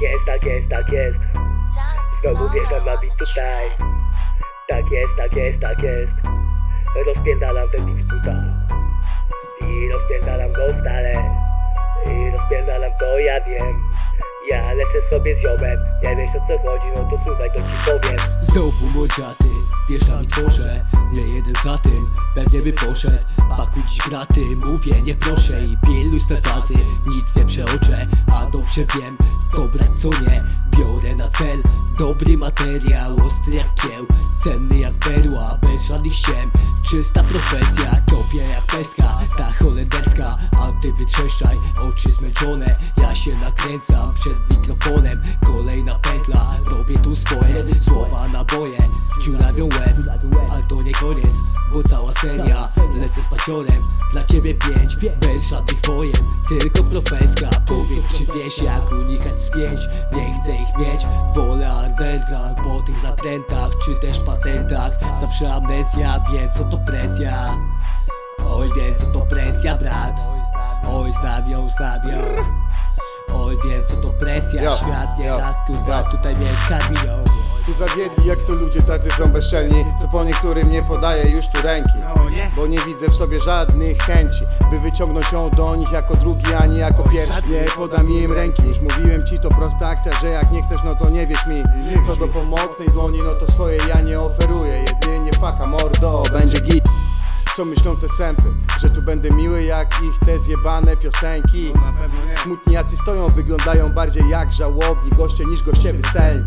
Tak jest, tak jest, tak jest. Znowu wjeżdżam na bit tutaj. Tak jest, tak jest, tak jest. Rozpierdalam ten bit buta I rozpierdalam go stale I rozpierdalam to, ja wiem. Ja lecę sobie z ziomem. Nie wiesz o co chodzi, no to słuchaj, to ci powiem. Znowu młodziaty, wjeżdżam i tworzę Nie jeden za tym, pewnie by poszedł Pakuj dziś graty, mówię nie proszę I pilnuj swe faty, nic nie przeoczę A dobrze wiem, co brać, co nie. Biorę na cel dobry materiał Ostry jak kieł, cenny jak perła Bez żadnych ściem, czysta profesja Kopię jak pestka, ta holenderska A ty wytrzeszczaj, oczy zmęczone. Ja się nakręcam przed mikrofonem. Kolejna pętla, robię tu swoje Słowa naboje, dziurawią łeb Ale to nie koniec, bo cała seria Lecę z pasiorem, dla ciebie pięć Bez żadnych wojen, tylko profeska Powiem czy wiesz jak unikać spięć. Nie chcę ich mieć, wolę underground Po tych zakrętach, czy też patentach. Zawsze amnezja, wiem co to presja. Oj wiem co to presja brat. Oj znam ją, znam ją. Oj wiem co to presja, świat nie raz kurwa tutaj karmią Tu zawiedli jak to ludzie tacy są bezczelni Co po niektórym nie podaje już tu ręki. Bo nie widzę w sobie żadnych chęci By wyciągnąć ją do nich jako drugi, a nie jako pierwszy. Nie podam im ręki. Już mówiłem ci to prosta akcja, że jak nie chcesz no to nie wierz mi. Co do pomocnej dłoni no to swoje ja nie oferuję. Jedynie faka mordo, co myślą te sępy? Że tu będę miły jak ich te zjebane piosenki. Smutni jacy stoją, wyglądają bardziej jak żałobni goście niż goście weselni.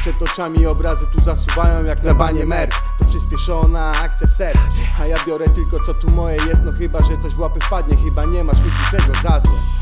Przed oczami obrazy tu zasuwają jak na banie merc. To przyspieszona akcja serc. A ja biorę tylko co tu moje jest. No chyba, że coś w łapy wpadnie. Chyba nie masz mi tego za złe